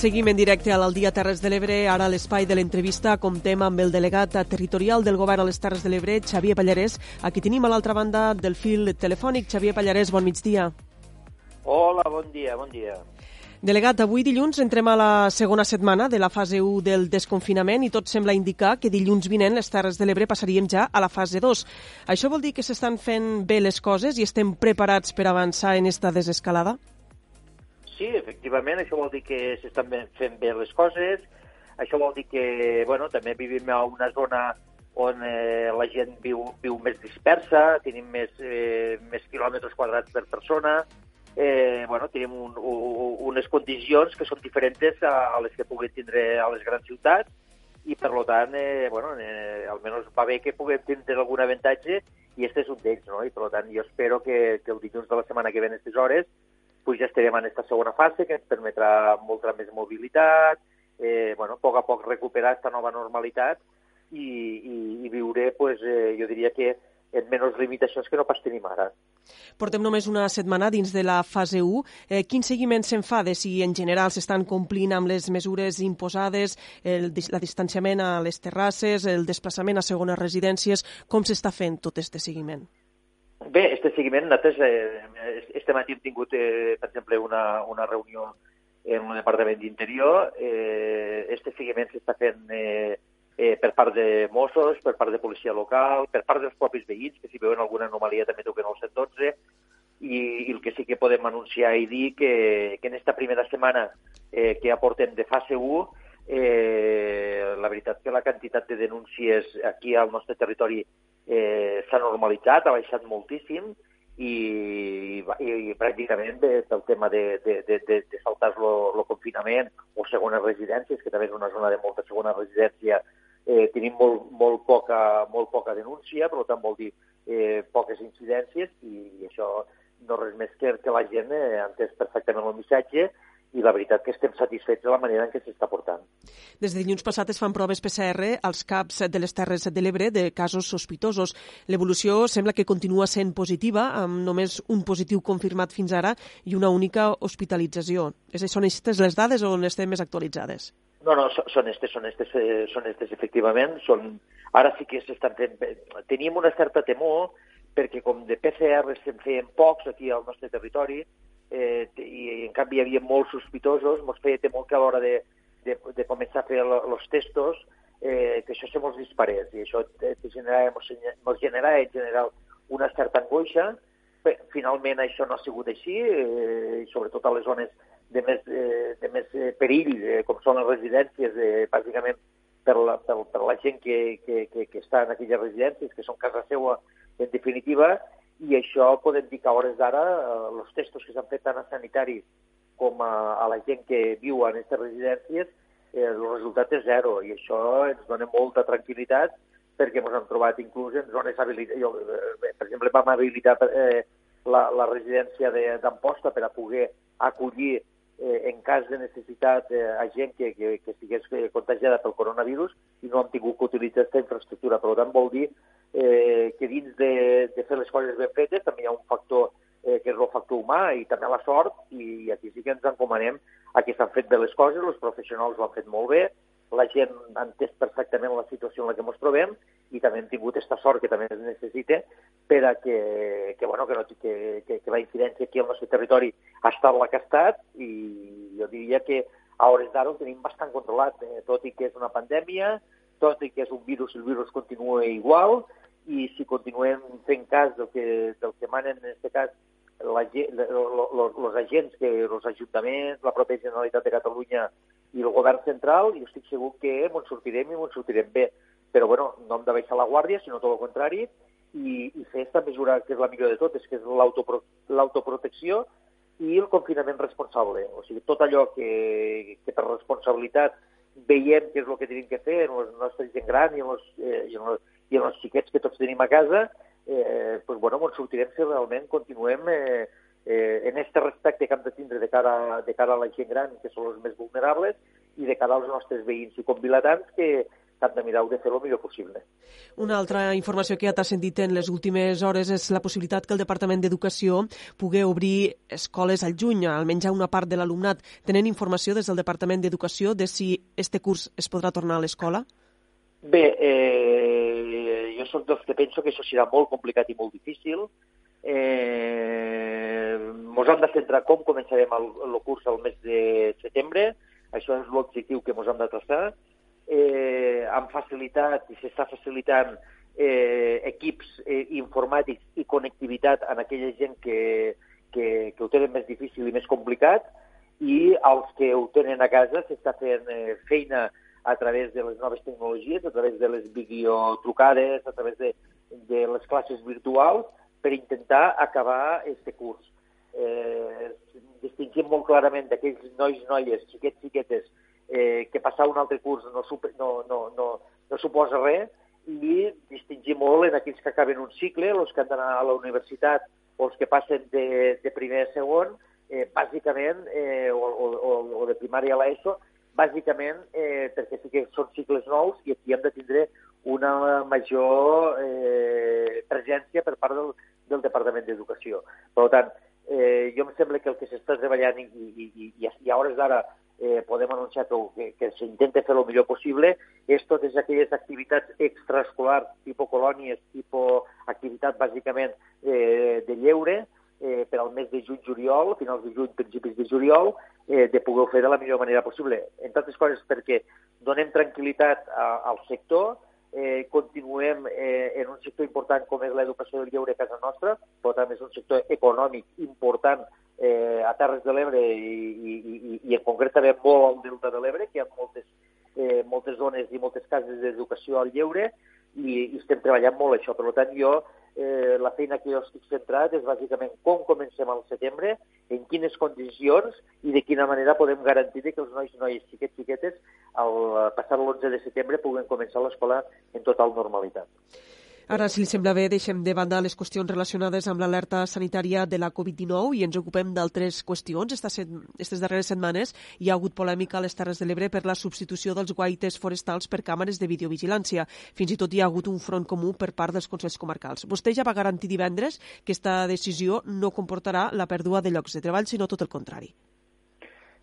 Seguim en directe al Dia Terres de l'Ebre. Ara a l'espai de l'entrevista comptem amb el delegat territorial del govern a les Terres de l'Ebre, Xavier Pallarès. Aquí tenim a l'altra banda del fil telefònic. Xavier Pallarès, bon migdia. Hola, bon dia, bon dia. Delegat, avui dilluns entrem a la segona setmana de la fase 1 del desconfinament i tot sembla indicar que dilluns vinent les Terres de l'Ebre passaríem ja a la fase 2. Això vol dir que s'estan fent bé les coses i estem preparats per avançar en esta desescalada? Sí, efectivament, això vol dir que s'estan fent bé les coses, això vol dir que bueno, també vivim a una zona on eh, la gent viu, viu més dispersa, tenim més, eh, més quilòmetres quadrats per persona, eh, bueno, tenim un, un, unes condicions que són diferents a, a les que puguem tindre a les grans ciutats i, per tant, eh, bueno, eh, almenys va bé que puguem tindre algun avantatge i este és un d'ells, no? I, per tant, jo espero que, que el dilluns de la setmana que ve en aquestes hores pues ja estarem en aquesta segona fase que ens permetrà molta més mobilitat, eh, bueno, a poc a poc recuperar aquesta nova normalitat i, i, i viure, pues, eh, jo diria que en menys limitacions que no pas tenim ara. Portem només una setmana dins de la fase 1. Eh, quin seguiment se'n fa de si en general s'estan complint amb les mesures imposades, el, la distanciament a les terrasses, el desplaçament a segones residències? Com s'està fent tot aquest seguiment? Bé, este seguiment, nosaltres, eh, este matí hem tingut, eh, per exemple, una, una reunió en un departament d'interior. Eh, este seguiment s'està fent eh, eh, per part de Mossos, per part de policia local, per part dels propis veïns, que si veuen alguna anomalia també toquen el 112, i, i el que sí que podem anunciar i dir que, que en esta primera setmana eh, que aportem de fase 1, eh, la veritat que la quantitat de denúncies aquí al nostre territori eh, s'ha normalitzat, ha baixat moltíssim, i, i, i pràcticament pel tema de, de, de, de, de saltar el confinament o segones residències, que també és una zona de molta segona residència eh, tenim molt, molt, poca, molt poca denúncia, per tant vol dir eh, poques incidències i, i això no res més que que la gent eh, ha entès perfectament el missatge i la veritat que estem satisfets de la manera en què s'està portant. Des de dilluns passat es fan proves PCR als CAPs de les Terres de l'Ebre de casos sospitosos. L'evolució sembla que continua sent positiva, amb només un positiu confirmat fins ara i una única hospitalització. Són aquestes les dades o estem més actualitzades? No, no, són estes, són estes, eh, són estes efectivament. Són... Ara sí que s'estan fent... Teníem una certa temor perquè com de PCR se'n feien pocs aquí al nostre territori eh, i en canvi hi havia molts sospitosos, ens feia temor que a l'hora de, de, de començar a fer els testos eh, que això se mos disparés i això generava, mos generava en general una certa angoixa. Bé, finalment això no ha sigut així, eh, sobretot a les zones de més, eh, de més eh, perill, eh, com són les residències, eh, bàsicament per la, per, per la gent que, que, que, que està en aquelles residències, que són casa seva en definitiva, i això podem dir que a hores d'ara eh, els testos que s'han fet tant a sanitaris com a, a la gent que viu en aquestes residències, eh, el resultat és zero, i això ens dona molta tranquil·litat perquè ens hem trobat inclús en zones habilitades. Jo, eh, per exemple, vam habilitar eh, la, la residència d'Amposta per a poder acollir eh, en cas de necessitat eh, a gent que, que, que estigués eh, contagiada pel coronavirus i no hem tingut que utilitzar aquesta infraestructura. Per tant, vol dir eh, que dins de, de fer les coses ben fetes també hi ha un factor eh, que és el factor humà i també la sort i, i aquí sí que ens encomanem a que s'han fet bé les coses, els professionals ho han fet molt bé, la gent ha entès perfectament la situació en la que ens trobem i també hem tingut aquesta sort que també es necessita per a que, que, bueno, que, no, que, que, que la incidència aquí al nostre territori ha estat la que ha estat i jo diria que a hores d'ara ho tenim bastant controlat, eh? tot i que és una pandèmia, tot i que és un virus, el virus continua igual i si continuem fent cas del que, del que manen, en aquest cas, els agents, que els ajuntaments, la pròpia Generalitat de Catalunya i el govern central, i estic segur que ens sortirem i ens sortirem bé. Però, bueno, no hem de baixar la guàrdia, sinó tot el contrari, i, i fer aquesta mesura que és la millor de totes, que és l'autoprotecció i el confinament responsable. O sigui, tot allò que, que per responsabilitat veiem que és el que tenim que fer en la nostra gent gran i en els, eh, i en els, i en els xiquets que tots tenim a casa, eh, pues, bueno, ens sortirem si realment continuem eh, eh, en aquest respecte que hem de tindre de cara, de cara a la gent gran, que són els més vulnerables, i de cara als nostres veïns i convilatants, que, s'han de mirar de fer el millor possible. Una altra informació que t'ha sentit en les últimes hores és la possibilitat que el Departament d'Educació pugui obrir escoles al juny, almenys a una part de l'alumnat. Tenen informació des del Departament d'Educació de si este curs es podrà tornar a l'escola? Bé, eh, jo sóc dels que penso que això serà molt complicat i molt difícil. Eh, mos hem de centrar com començarem el, el curs al mes de setembre, això és l'objectiu que ens hem de traçar, eh, amb facilitat i s'està facilitant eh, equips eh, informàtics i connectivitat en aquella gent que, que, que ho tenen més difícil i més complicat. I els que ho tenen a casa s'està fent eh, feina a través de les noves tecnologies, a través de les videotrucades, a través de, de les classes virtuals, per intentar acabar aquest curs. Eh, distingim molt clarament d'aquells nois, noies, xiquets, xiquetes, eh, que passar un altre curs no, no, no, no, no suposa res, i distingir molt en aquells que acaben un cicle, els que han d'anar a la universitat o els que passen de, de primer a segon, eh, bàsicament, eh, o, o, o de primària a l'ESO, bàsicament eh, perquè sí que són cicles nous i aquí hem de tindre una major eh, presència per part del, del Departament d'Educació. Per tant, eh, jo em sembla que el que s'està treballant i, i, i, i a hores d'ara eh, podem anunciar que, que, que s'intenta fer el millor possible, és totes aquelles activitats extraescolars, tipus colònies, tipus activitat bàsicament eh, de lleure, eh, per al mes de juny-juliol, finals de juny, principis de juliol, eh, de poder fer de la millor manera possible. Entre altres coses perquè donem tranquil·litat a, al sector, eh, continuem eh, en un sector important com és l'educació del lleure a casa nostra, però també és un sector econòmic important eh, a Terres de l'Ebre i, i, i, i en concret també molt al Delta de l'Ebre, que hi ha moltes, eh, moltes zones i moltes cases d'educació al lleure i, i estem treballant molt això. Per tant, jo eh, la feina que jo estic centrat és bàsicament com comencem al setembre, en quines condicions i de quina manera podem garantir que els nois i noies xiquets xiquetes al passar l'11 de setembre puguen començar l'escola en total normalitat. Ara, si li sembla bé, deixem de banda les qüestions relacionades amb l'alerta sanitària de la Covid-19 i ens ocupem d'altres qüestions. Aquestes darreres setmanes hi ha hagut polèmica a les Terres de l'Ebre per la substitució dels guaites forestals per càmeres de videovigilància. Fins i tot hi ha hagut un front comú per part dels Consells Comarcals. Vostè ja va garantir divendres que aquesta decisió no comportarà la pèrdua de llocs de treball, sinó tot el contrari.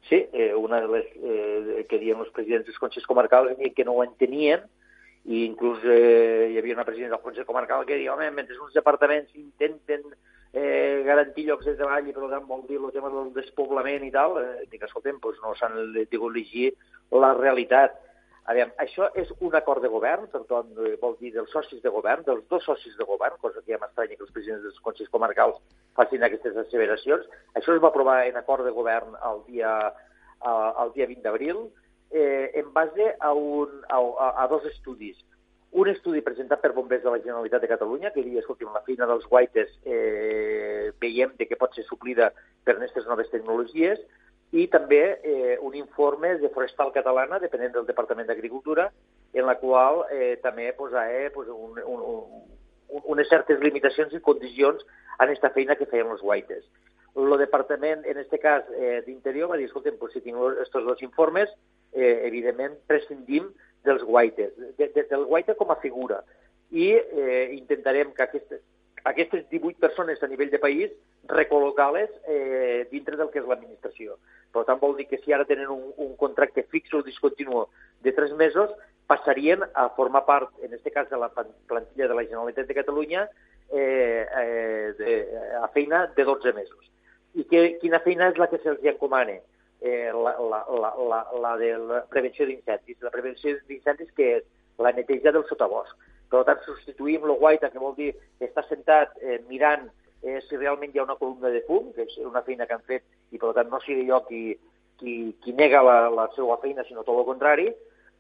Sí, eh, una de les eh, que diuen els presidents dels Consells Comarcals que no ho entenien, i inclús eh, hi havia una presidenta del Consell Comarcal que deia, home, mentre uns departaments intenten eh, garantir llocs de treball i per tant vol dir el tema del despoblament i tal, eh, dic, escolta'm, doncs no s'han de llegir la realitat. A veure, això és un acord de govern, per tant, eh, vol dir dels socis de govern, dels dos socis de govern, cosa que ja m'estranya que els presidents dels Consells Comarcals facin aquestes asseveracions. Això es va aprovar en acord de govern el dia, eh, el dia 20 d'abril, eh, en base a, un, a, a dos estudis. Un estudi presentat per bombers de la Generalitat de Catalunya, que diria, escolti, la feina dels guaites eh, veiem de que pot ser suplida per aquestes noves tecnologies, i també eh, un informe de Forestal Catalana, depenent del Departament d'Agricultura, en la qual eh, també posava eh, pues, un, un, un, unes certes limitacions i condicions en aquesta feina que feien els guaites. El departament, en aquest cas eh, d'Interior, va dir, escolta'm, pues, si tinc aquests dos informes, eh, evidentment, prescindim dels guaites, de, de, del guaita com a figura. I eh, intentarem que aquestes, aquestes 18 persones a nivell de país recol·locar-les eh, dintre del que és l'administració. Per tant, vol dir que si ara tenen un, un contracte fix o discontinu de 3 mesos, passarien a formar part, en aquest cas, de la plantilla de la Generalitat de Catalunya eh, eh, de, a feina de 12 mesos. I que, quina feina és la que se'ls encomana? eh, la, la, la, la, la de la prevenció d'incendis. La prevenció d'incendis que és la neteja del sotabosc. Per tant, substituïm el guaita, que vol dir estar sentat eh, mirant eh, si realment hi ha una columna de fum, que és una feina que han fet, i per tant no sigui jo qui, qui, qui nega la, la seva feina, sinó tot el contrari,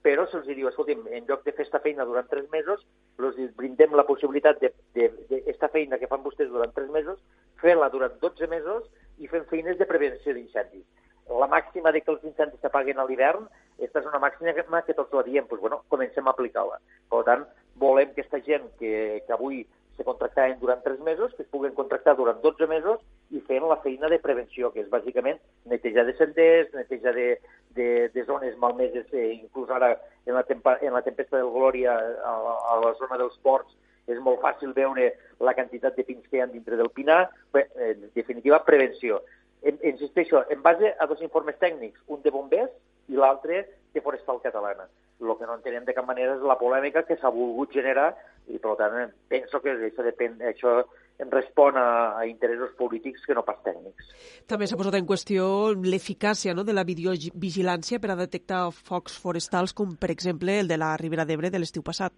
però se'ls diu, escolti'm, en lloc de fer aquesta feina durant tres mesos, els brindem la possibilitat d'esta feina que fan vostès durant tres mesos, fer-la durant 12 mesos i fem feines de prevenció d'incendis la màxima de que els incendis s'apaguen a l'hivern, aquesta és una màxima que tots la diem, doncs, bueno, comencem a aplicar-la. Per tant, volem que aquesta gent que, que avui se contractaven durant 3 mesos, que es puguen contractar durant 12 mesos i fent la feina de prevenció, que és bàsicament netejar de senders, netejar de, de, de zones malmeses, eh, inclús ara en la, tempa, en la tempesta del Glòria a, a la zona dels ports és molt fàcil veure la quantitat de pins que hi ha dintre del pinar. Bé, en definitiva, prevenció. En, insisteixo, en base a dos informes tècnics, un de bombers i l'altre de Forestal Catalana. El que no entenem de cap manera és la polèmica que s'ha volgut generar i, per tant, penso que això, depèn, això respon a, a interessos polítics que no pas tècnics. També s'ha posat en qüestió l'eficàcia no, de la videovigilància per a detectar focs forestals, com per exemple el de la Ribera d'Ebre de l'estiu passat.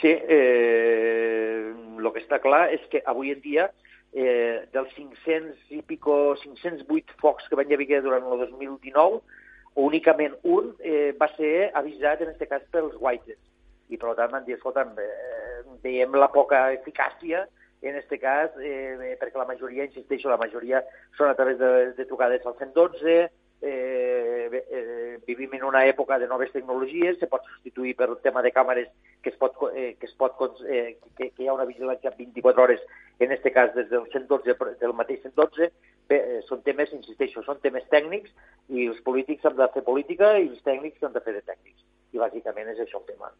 Sí, eh, el que està clar és que avui en dia eh, dels 500 i pico, 508 focs que van haver durant el 2019, únicament un eh, va ser avisat, en aquest cas, pels Whites. I, per tant, van dir, escolta, eh, veiem la poca eficàcia, en aquest cas, eh, perquè la majoria, insisteixo, la majoria són a través de, de trucades al 112, eh, eh, vivim en una època de noves tecnologies, se pot substituir per tema de càmeres que es pot, eh, que, es pot eh, que, que hi ha una vigilància 24 hores, en aquest cas des del 112, del mateix 112, bé, eh, són temes, insisteixo, són temes tècnics i els polítics han de fer política i els tècnics han de fer de tècnics. I bàsicament és això el tema.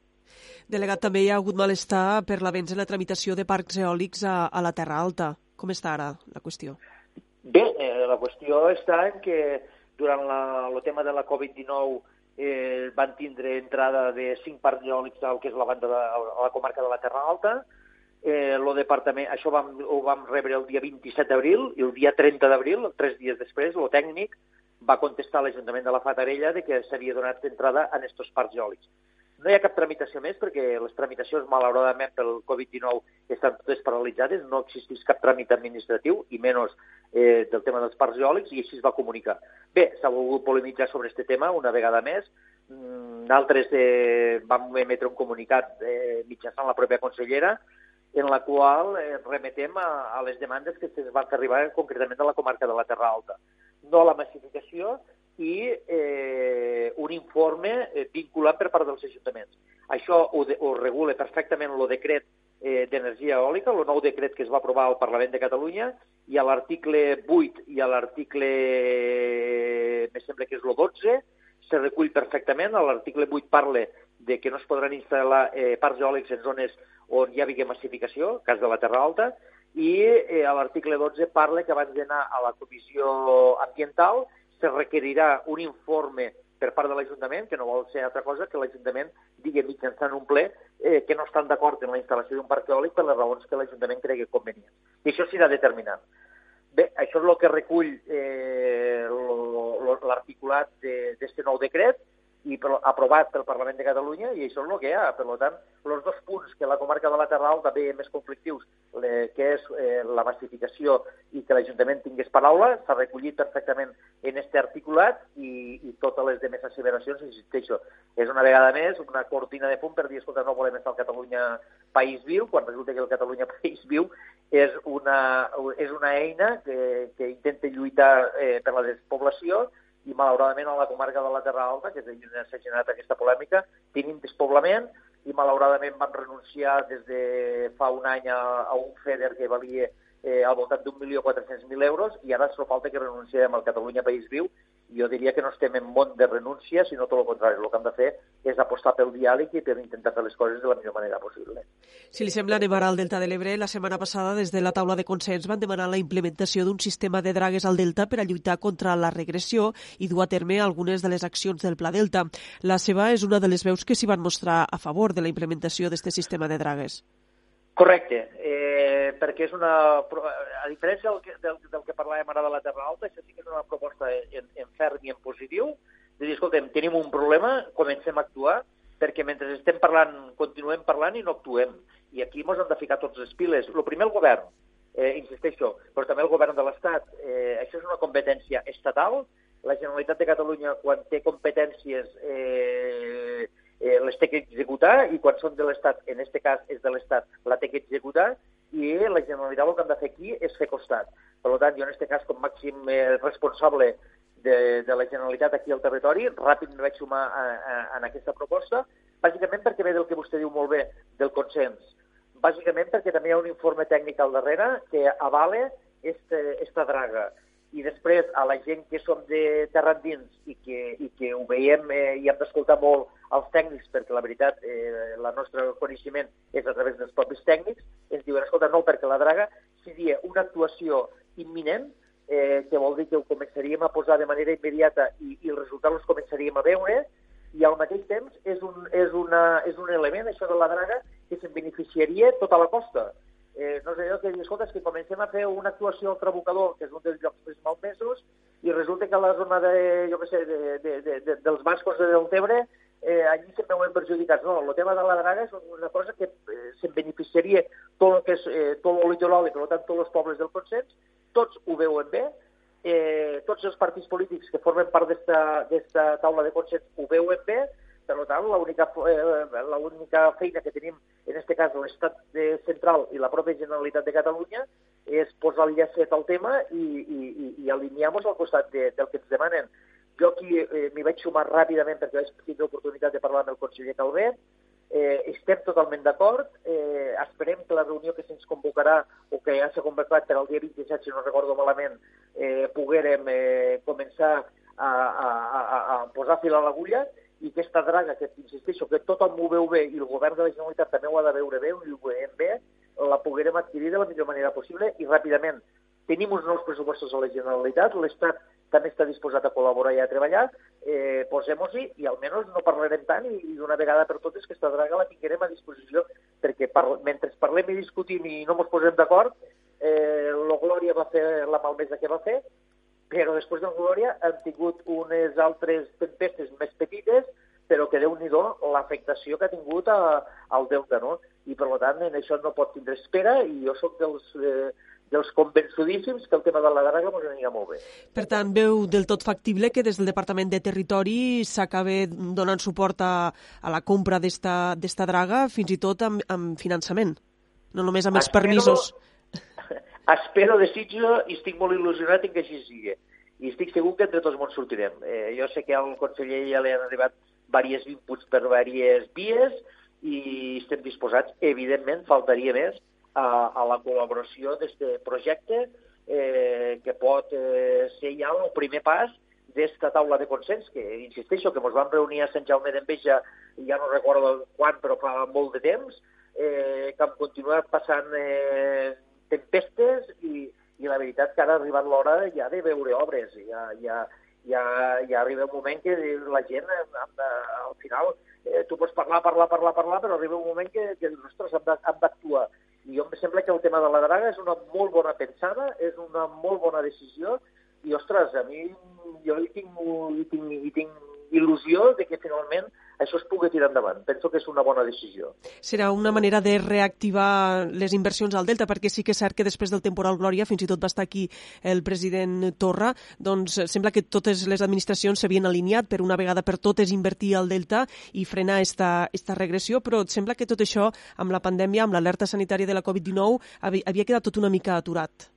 Delegat, també hi ha hagut malestar per l'avenç en la tramitació de parcs eòlics a, a la Terra Alta. Com està ara la qüestió? Bé, eh, la qüestió està en que durant la, el tema de la Covid-19 eh, van tindre entrada de cinc parcs eòlics al que és la banda de, a la comarca de la Terra Alta. Eh, lo departament, això vam, ho vam rebre el dia 27 d'abril i el dia 30 d'abril, tres dies després, el tècnic va contestar a l'Ajuntament de la Fatarella de que s'havia donat entrada en estos parcs eòlics. No hi ha cap tramitació més perquè les tramitacions, malauradament, pel Covid-19 estan totes paralitzades, no existeix cap tràmit administratiu, i menys eh, del tema dels parcs eòlics, i així es va comunicar. Bé, s'ha volgut polemitzar sobre aquest tema una vegada més. Mm, altres eh, vam emetre un comunicat eh, mitjançant la pròpia consellera, en la qual eh, remetem a, a les demandes que es van arribar concretament de la comarca de la Terra Alta. No a la massificació, i eh, un informe eh, vinculat per part dels ajuntaments. Això ho, de, ho regula perfectament el decret eh, d'energia eòlica, el nou decret que es va aprovar al Parlament de Catalunya, i a l'article 8 i a l'article, me sembla que és el 12, se recull perfectament. L'article 8 parla de que no es podran instal·lar eh, parcs eòlics en zones on hi havia massificació, cas de la Terra Alta, i eh, a l'article 12 parla que abans d'anar a la comissió ambiental se requerirà un informe per part de l'Ajuntament, que no vol ser altra cosa que l'Ajuntament digui mitjançant un ple eh, que no estan d'acord en la instal·lació d'un parc eòlic per les raons que l'Ajuntament cregui convenients. I això s'irà determinant. Bé, això és el que recull eh, l'articulat d'aquest nou decret, i per, aprovat pel Parlament de Catalunya i això és el que hi ha. Per tant, els dos punts que la comarca de la Terra Alta ve més conflictius, le, que és eh, la massificació i que l'Ajuntament tingués paraula, s'ha recollit perfectament en aquest articulat i, i totes les demés asseveracions, insisteixo, és una vegada més una cortina de fum per dir, escolta, no volem estar al Catalunya País Viu, quan resulta que el Catalunya País Viu és una, és una eina que, que intenta lluitar eh, per la despoblació i malauradament a la comarca de la Terra Alta, que és on s'ha generat aquesta polèmica, tenim despoblament i malauradament vam renunciar des de fa un any a, a un FEDER que valia eh, al voltant d'un milió quatre-cents mil euros i ara ens falta que renunciem al Catalunya País Viu jo diria que no estem en món de renúncia, sinó tot el contrari. El que hem de fer és apostar pel diàleg i per intentar fer les coses de la millor manera possible. Si li sembla, anem ara al Delta de l'Ebre. La setmana passada, des de la taula de consens, van demanar la implementació d'un sistema de dragues al Delta per a lluitar contra la regressió i dur a terme algunes de les accions del Pla Delta. La seva és una de les veus que s'hi van mostrar a favor de la implementació d'aquest sistema de dragues. Correcte, eh, perquè és una... A diferència del que, del, del que parlàvem ara de la Terra Alta, això sí que és una proposta en, en ferm i en positiu, de dir, escolta'm, tenim un problema, comencem a actuar, perquè mentre estem parlant, continuem parlant i no actuem. I aquí ens hem de ficar tots les piles. El primer, el govern, eh, insisteixo, però també el govern de l'Estat. Eh, això és una competència estatal. La Generalitat de Catalunya, quan té competències eh, eh, les té que executar i quan són de l'Estat, en aquest cas és de l'Estat, la té que executar i la Generalitat el que han de fer aquí és fer costat. Per tant, jo en aquest cas, com màxim eh, responsable de, de la Generalitat aquí al territori, ràpid me vaig sumar a, a, a, aquesta proposta, bàsicament perquè ve del que vostè diu molt bé, del consens. bàsicament perquè també hi ha un informe tècnic al darrere que avale esta draga. I després, a la gent que som de terra endins i que, i que ho veiem eh, i hem d'escoltar molt els tècnics, perquè la veritat, eh, el nostre coneixement és a través dels propis tècnics, ens diuen, escolta, no, perquè la draga seria una actuació imminent, eh, que vol dir que ho començaríem a posar de manera immediata i, i els resultats els començaríem a veure, i al mateix temps és un, és una, és un element, això de la draga, que se'n beneficiaria tota la costa. Eh, no sé, allò que dir, escolta, és que comencem a fer una actuació al Trabucador, que és un dels llocs més malmesos, i resulta que a la zona de, jo què sé, de, de, de, de, dels bascos de Deltebre, eh, allí se veuen perjudicats. No, el tema de la draga és una cosa que eh, se'n beneficiaria tot el que és eh, tot el litoral i, per tant, tots els pobles del consens, tots ho veuen bé, eh, tots els partits polítics que formen part d'esta taula de consens ho veuen bé, per tant, l'única eh, feina que tenim, en aquest cas l'Estat central i la pròpia Generalitat de Catalunya, és posar el llacet al tema i, i, i alinear-nos al costat de, del que ens demanen. Jo aquí eh, m'hi vaig sumar ràpidament perquè vaig tenir l'oportunitat de parlar amb el conseller Calvet, eh, estem totalment d'acord, eh, esperem que la reunió que se'ns convocarà o que ja s'ha convocat per al dia 27, si no recordo malament, eh, poguérem eh, començar a, a, a, a posar fil a l'agulla i aquesta draga, que insisteixo, que tothom ho veu bé i el govern de la Generalitat també ho ha de veure bé i ho veiem bé, la poguerem adquirir de la millor manera possible i ràpidament. Tenim uns nous pressupostos a la Generalitat, l'Estat també està disposat a col·laborar i a treballar, eh, posem-nos-hi i almenys no parlarem tant i, i d'una vegada per totes aquesta draga la tinguem a disposició perquè par mentre parlem i discutim i no ens posem d'acord, eh, la Glòria va fer la malmesa que va fer, però després del Glòria han tingut unes altres tempestes més petites, però que déu nhi l'afectació que ha tingut a, al Delta, no? I per tant, en això no pot tindre espera i jo sóc dels, eh, dels convençudíssims que el tema de la draga ens anirà molt bé. Per tant, veu del tot factible que des del Departament de Territori s'acabe donant suport a, a la compra d'esta draga, fins i tot amb, amb finançament, no només amb els Espero... permisos espero, desitjo i estic molt il·lusionat en que així sigui. I estic segur que entre tots ens sortirem. Eh, jo sé que al conseller ja li han arribat diversos inputs per diverses vies i estem disposats, evidentment, faltaria més, a, a la col·laboració d'aquest projecte eh, que pot eh, ser ja el primer pas d'esta taula de consens, que insisteixo que ens vam reunir a Sant Jaume d'Enveja, ja no recordo quan, però fa molt de temps, eh, que hem continuat passant eh, tempestes i, i la veritat que ara ha arribat l'hora ja de veure obres. Ja, ja, ja, ja arriba un moment que la gent, de, al final, eh, tu pots parlar, parlar, parlar, parlar, però arriba un moment que, que ostres, hem d'actuar. I jo em sembla que el tema de la draga és una molt bona pensada, és una molt bona decisió, i, ostres, a mi jo hi tinc, hi tinc, hi tinc il·lusió de que finalment això es pugui tirar endavant. Penso que és una bona decisió. Serà una manera de reactivar les inversions al Delta, perquè sí que és cert que després del temporal Glòria, fins i tot va estar aquí el president Torra, doncs sembla que totes les administracions s'havien alineat per una vegada per totes invertir al Delta i frenar esta, esta regressió, però sembla que tot això, amb la pandèmia, amb l'alerta sanitària de la Covid-19, havia, havia quedat tot una mica aturat.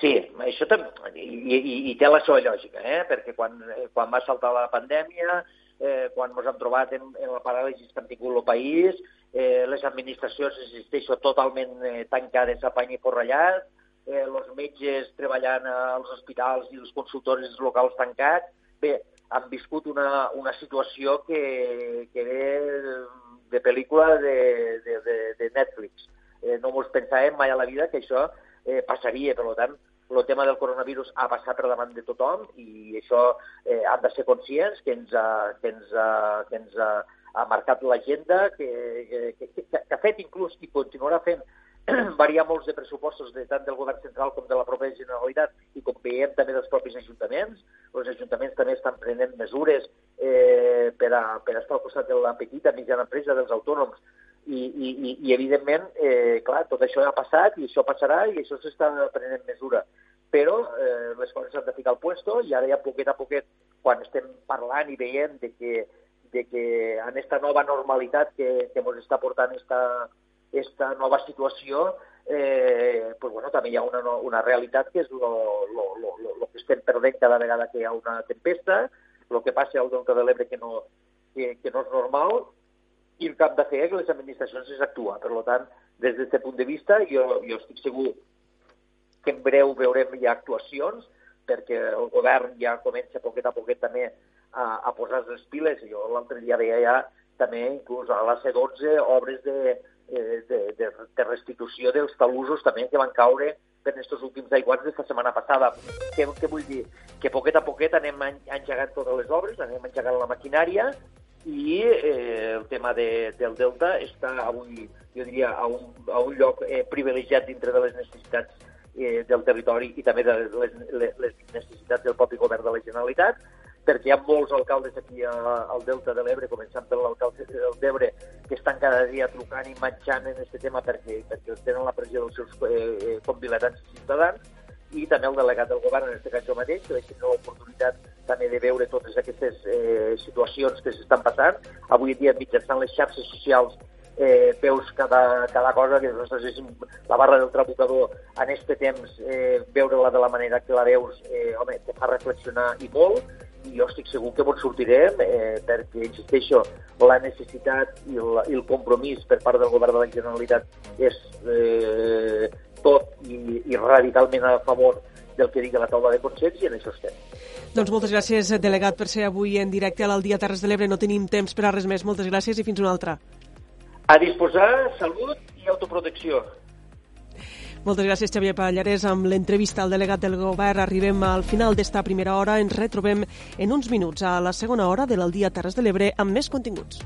Sí, això també, i, i, i té la seva lògica, eh? perquè quan, quan va saltar la pandèmia, eh, quan ens hem trobat en, en la paràlisi que han tingut el país, eh, les administracions, existeixen totalment eh, tancades a pany i forrellat, eh, els metges treballant als hospitals i els consultoris locals tancats. Bé, han viscut una, una situació que, que ve de pel·lícula de, de, de, de Netflix. Eh, no ens pensàvem mai a la vida que això eh, passaria, per tant, el tema del coronavirus ha passat per davant de tothom i això eh, han de ser conscients que ens ha, que ens ha, que ens ha, ha marcat l'agenda, que, que, que, que ha fet inclús i continuarà fent variar molts de pressupostos de tant del govern central com de la pròpia Generalitat i com veiem també dels propis ajuntaments. Els ajuntaments també estan prenent mesures eh, per, a, per estar al costat de la petita mitjana empresa, dels autònoms, i, i, i evidentment, eh, clar, tot això ha passat i això passarà i això s'està prenent mesura. Però eh, les coses s'han de ficar al puesto i ara ja poquet a poquet, quan estem parlant i veient de que, de que en aquesta nova normalitat que, que ens està portant esta, esta nova situació, eh, pues bueno, també hi ha una, una realitat que és el que estem perdent cada vegada que hi ha una tempesta, el que passa al Delta de l'Ebre que, no, que, que no és normal, i el que hem de fer que les administracions és actuar. Per tant, des d'aquest punt de vista. Jo, jo estic segur que en breu veurem ja actuacions, perquè el govern ja comença poquet a poquet també a, a posar les piles. Jo l'altre dia veia ja també, inclús a la C12, obres de, eh, de, de, de restitució dels talusos també que van caure per aquests últims aiguats d'esta setmana passada. Què, què vull dir? Que poquet a poquet anem engegant totes les obres, anem engegant la maquinària i eh, el tema de, del Delta està avui, jo diria, a un, a un lloc eh, privilegiat dintre de les necessitats eh, del territori i també de les, les, necessitats del propi govern de la Generalitat, perquè hi ha molts alcaldes aquí a, al Delta de l'Ebre, començant per l'alcalde d'Ebre, que estan cada dia trucant i manxant en aquest tema perquè, perquè tenen la pressió dels seus eh, eh convilatants i ciutadans, i també el delegat del govern, en aquest cas jo mateix, que tenir l'oportunitat també de veure totes aquestes eh, situacions que s'estan passant. Avui dia, mitjançant les xarxes socials, eh, veus cada, cada cosa, que nosaltres la barra del trabucador en aquest temps, eh, veure-la de la manera que la veus, eh, home, te fa reflexionar i molt, i jo estic segur que bon sortirem, eh, perquè, insisteixo, la necessitat i el, i el compromís per part del govern de la Generalitat és eh, tot i, i radicalment a favor del que digui la taula de consens i en això estem. Doncs moltes gràcies, delegat, per ser avui en directe a l'Aldia Terres de l'Ebre. No tenim temps per a res més. Moltes gràcies i fins una altra. A disposar, salut i autoprotecció. Moltes gràcies, Xavier Pallarès. Amb l'entrevista al delegat del govern arribem al final d'esta primera hora. Ens retrobem en uns minuts a la segona hora de l'Aldia Terres de l'Ebre amb més continguts.